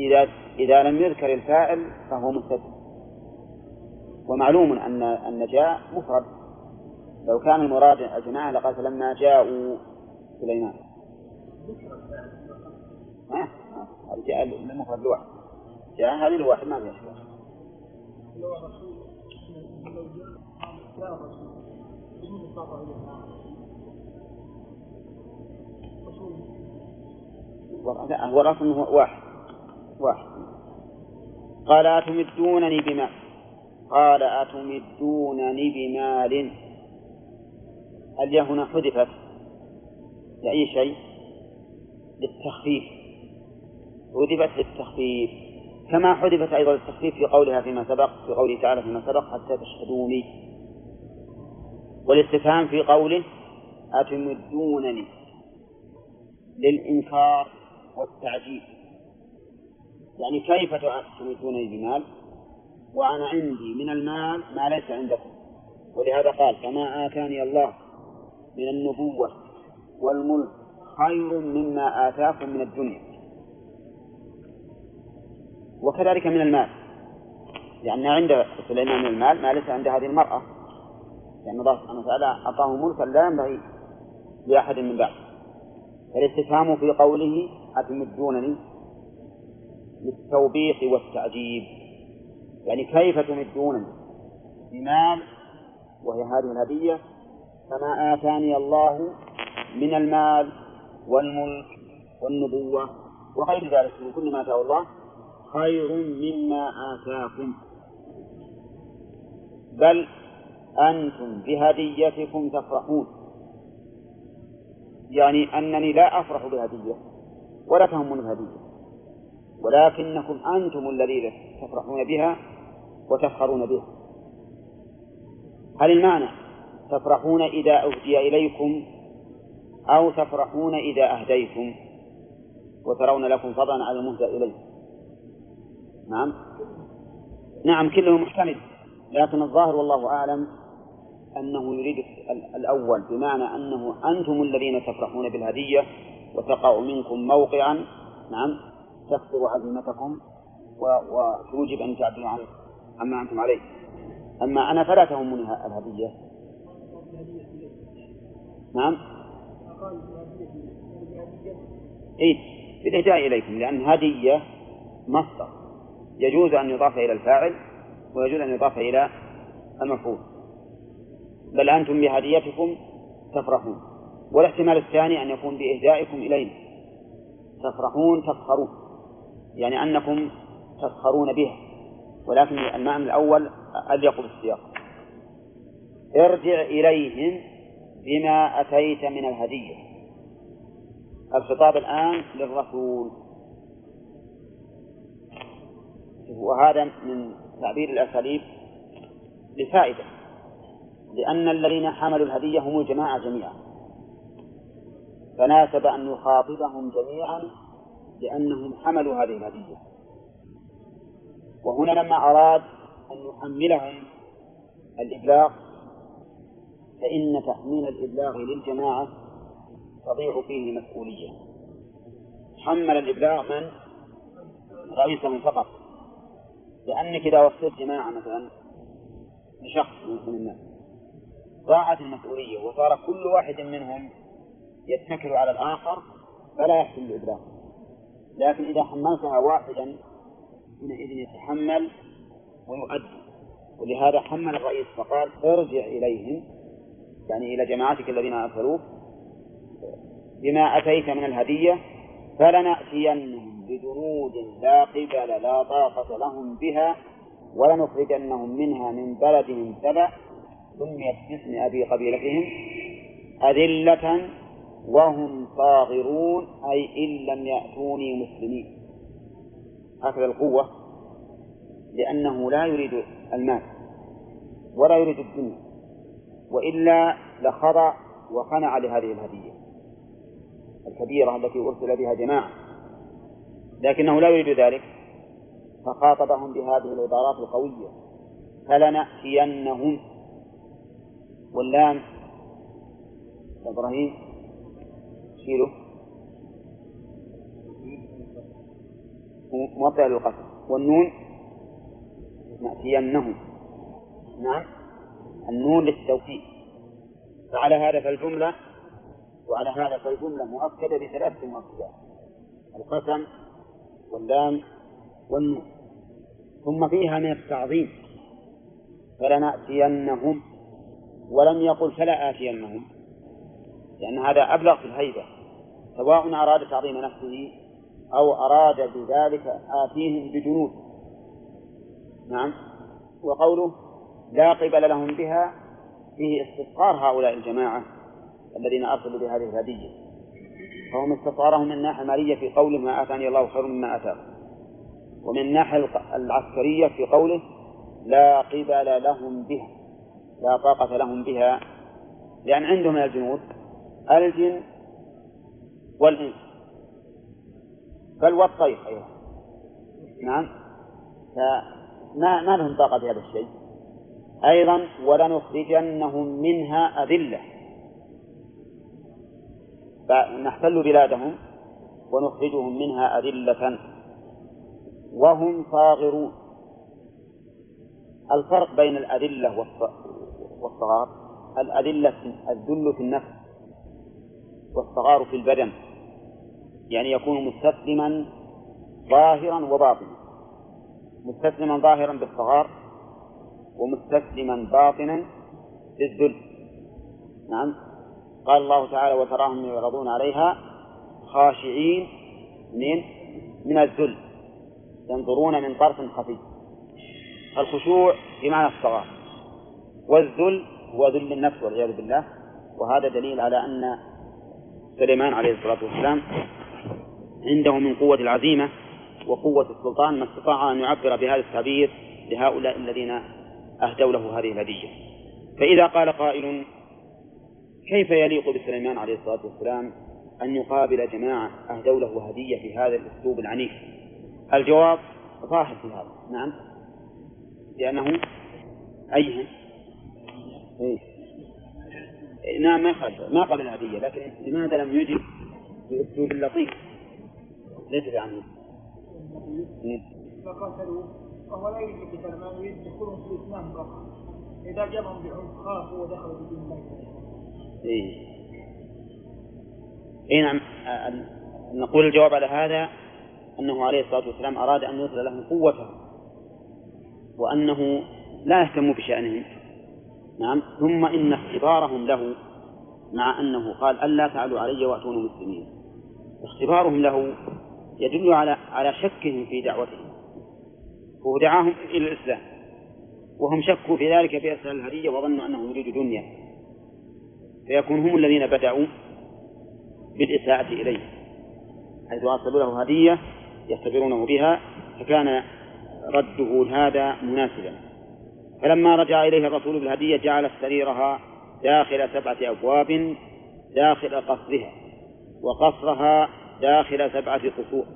إذا إذا لم يذكر الفاعل فهو مستثنى ومعلوم أن أن جاء مفرد. لو كان المراد الجماعة لقال فلما جاءوا سليمان. ها؟ جاء المفرد لوحده جاء هذه الواحد ما فيها شيء هو الأصل واحد. واحد. قال أتمدونني بمال قال أتمدونني بمال. الياء هنا حذفت لأي شيء؟ للتخفيف. حذفت للتخفيف. كما حذفت أيضا للتخفيف في قولها فيما سبق في قوله تعالى فيما سبق حتى تشهدوني. والاستفهام في قوله أتمدونني. للإنكار والتعجيل. يعني كيف تمدونني بمال وأنا عندي من المال ما ليس عندكم. ولهذا قال فما آتاني الله من النبوة والملك خير مما آتاكم من الدنيا. وكذلك من المال. لأن عند سليمان من المال ما ليس عند هذه المرأة. لأن الله سبحانه وتعالى أعطاه ملكا لا ينبغي لأحد من بعد. فالاستفهام في قوله أتمدونني؟ للتوبيخ والتعجيب. يعني كيف تمدونني؟ بمال وهي هذه الهدية فما آتاني الله من المال والملك والنبوة. وغير ذلك من كل ما آتاه الله خير مما آتاكم. بل أنتم بهديتكم تفرحون. يعني أنني لا أفرح بهدية ولا تهمني الهدية ولكنكم أنتم الذين تفرحون بها وتفخرون بها. هل المعنى تفرحون إذا أهدي إليكم أو تفرحون إذا أهديتم؟ وترون لكم فضلا على المهدى إليه. نعم؟ نعم كله محتمل لكن الظاهر والله أعلم أنه يريد الأول بمعنى أنه أنتم الذين تفرحون بالهدية وتقع منكم موقعا نعم تكثر عزيمتكم وتوجب أن تعدلوا عن عما أنتم عليه. أما أنا فلا تهمني الهدية. نعم؟ إيه بالإهداء إليكم لأن هدية مصدر. يجوز أن يضاف إلى الفاعل ويجوز أن يضاف إلى المفعول. بل أنتم بهديتكم تفرحون. والاحتمال الثاني أن يكون بإهدائكم إلينا. تفرحون تفخرون. يعني أنكم تفخرون بها. ولكن المعنى الأول أليق بالسياق. ارجع إليهم بما أتيت من الهدية. الخطاب الآن للرسول. وهذا من تعبير الأساليب لفائدة. لأن الذين حملوا الهدية هم الجماعة جميعا. فناسب أن يخاطبهم جميعا لأنهم حملوا هذه الهدية. وهنا لما أراد أن يحملهم الإبلاغ فإن تحميل الإبلاغ للجماعة تضيع فيه المسؤولية حمل الإبلاغ من؟ رئيسهم فقط. لأنك إذا وصلت جماعة مثلا لشخص من الناس. ضاعت المسؤولية وصار كل واحد منهم يتكل على الآخر فلا يحصل الإبلاغ لكن إذا حملتها واحدا حينئذ يتحمل ويؤدي. ولهذا حمل الرئيس فقال ارجع إليهم يعني إلى جماعتك الذين أرسلوك بما أتيت من الهدية فلنأتينهم بجنود لا قبل لا طاقة لهم بها ولنخرجنهم منها من بلدهم سبع سميت باسم أبي قبيلتهم أذلة وهم صاغرون أي إن لم يأتوني مسلمين. هكذا القوة لأنه لا يريد المال ولا يريد الدنيا وإلا لخضع وخنع لهذه الهدية الكبيرة التي أرسل بها جماعة. لكنه لا يريد ذلك فخاطبهم بهذه العبارات القوية. فلنأتينهم واللام. إبراهيم. شيله. موطئ للقسم والنون. نأتينهم نعم. النون للتوكيد فعلى هذا فالجملة وعلى هذا فالجملة مؤكدة بثلاثة مؤكدات. القسم واللام والنون. ثم فيها من التعظيم. فلنأتينهم. ولم يقل فلا آتينهم لأن هذا أبلغ في الهيبة سواء أراد تعظيم نفسه أو أراد بذلك آتيهم بجنود. نعم. وقوله لا قبل لهم بها فيه استصغار هؤلاء الجماعة الذين أرسلوا بهذه الهدية. فهم استصغارهم من الناحية المالية في قوله ما آتاني الله خير مما آتاكم. ومن الناحية العسكرية في قوله لا قبل لهم بها. لا طاقة لهم بها لأن عندهم من الجنود الجن والإنس. بل والطير أيضا. نعم. فما ما لهم طاقة في هذا الشيء. أيضا ولنخرجنهم منها أذلة. فنحتل بلادهم ونخرجهم منها أذلة. وهم صاغرون. الفرق بين الأذلة والصغار الأذلة الذل في النفس والصغار في البدن يعني يكون مستسلما ظاهرا وباطنا. مستسلما ظاهرا بالصغار ومستسلما باطنا بالذل. نعم. قال الله تعالى وتراهم يعرضون عليها خاشعين من من الذل ينظرون من طرف خفي. الخشوع بمعنى الصغار. والذل هو ذل النفس والعياذ بالله وهذا دليل على أن سليمان عليه الصلاة والسلام عنده من قوة العزيمة وقوة السلطان ما استطاع أن يعبر بهذا التعبير لهؤلاء الذين أهدوا له هذه الهدية. فإذا قال قائل كيف يليق بسليمان عليه الصلاة والسلام أن يقابل جماعة أهدوا له هدية في هذا الأسلوب العنيف؟ الجواب ظاهر في هذا نعم لأنه أيهم إيه؟ نعم ما قبل ما قبل الهدية لكن لماذا لم يجب بأسلوب لطيف ليس بعنيف فقاتلوا وهو لا يريد القتال ما يريد دخولهم في الاسلام فقط. إذا جابهم بعنف خافوا ودخلوا في دين الله. إيه. إيه نعم. نقول الجواب على هذا أنه عليه الصلاة والسلام أراد أن يظهر لهم قوته وأنه لا يهتم بشأنهم. نعم. ثم إن اختبارهم له مع أنه قال ألا تعلوا علي وأتوني مسلمين. اختبارهم له يدل على على شكهم في دعوتهم. هو دعاهم إلى الإسلام. وهم شكوا في ذلك في أسهل الهدية وظنوا أنه يريد دنيا. فيكون هم الذين بدأوا بالإساءة إليه حيث أرسلوا له هدية يختبرونه بها فكان رده هذا مناسبا. فلما رجع إليه الرسول بالهدية جعل سريرها داخل سبعة أبواب داخل قصرها وقصرها داخل سبعة قصور.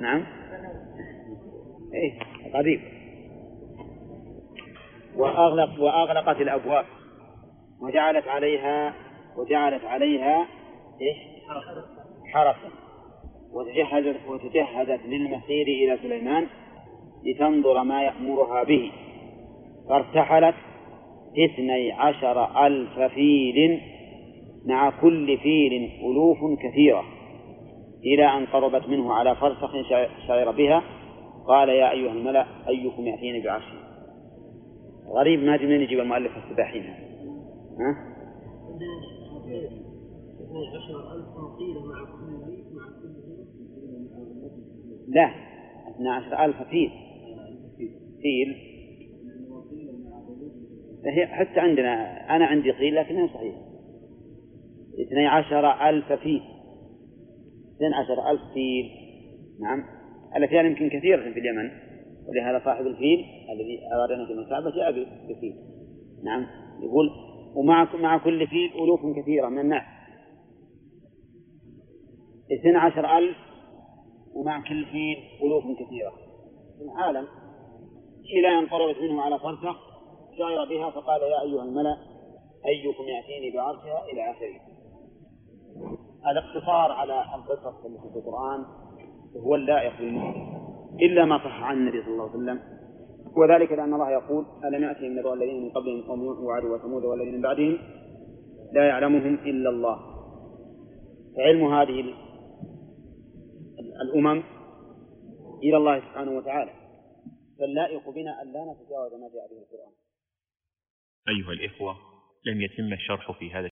نعم؟ إيه قريب. وأغلق وأغلقت الأبواب. وجعلت عليها وجعلت عليها إيش؟ حرسا وتجهزت وتجهزت للمسير إلى سليمان. لتنظر ما يأمرها به. فارتحلت اثني عشر ألف فيل مع كل فيل ألوف كثيرة إلى أن قربت منه على فرسخ شعر بها. قال يا أيها الملأ أيكم يأتيني بعرشه. غريب ما من يجيب المؤلف السباحين ها؟ لا اثنى عشر ألف فيل. فيل هي حتى عندنا أنا عندي قيل لكنها صحيح اثني عشر ألف فيل اثني عشر ألف فيل نعم. الأفيال يمكن كثيرة في اليمن ولهذا صاحب الفيل الذي أراد أن يكون الكعبة جاء بفيل. نعم. يقول ومع مع كل فيل ألوف كثيرة من الناس. اثنى عشر ألف ومع كل فيل ألوف كثيرة. في العالم إلى أن قربت منه على فرسخ شعر بها فقال يا أيها الملأ أيكم يأتيني بعرشها إلى آخره. الاقتصار على القصص في القرآن وهو اللائق بالمسلم إلا ما صح عن النبي صلى الله عليه وسلم. وذلك لأن الله يقول ألم يأتهم نبأ الذين من قبلهم قوم نوح وعاد وثمود والذين من بعدهم؟ لا يعلمهم إلا الله. فعلم هذه الأمم إلى الله سبحانه وتعالى. فاللائق بنا أن لا نتجاوز ما جاء به القرآن. أيها الإخوة لم يتم الشرح في هذا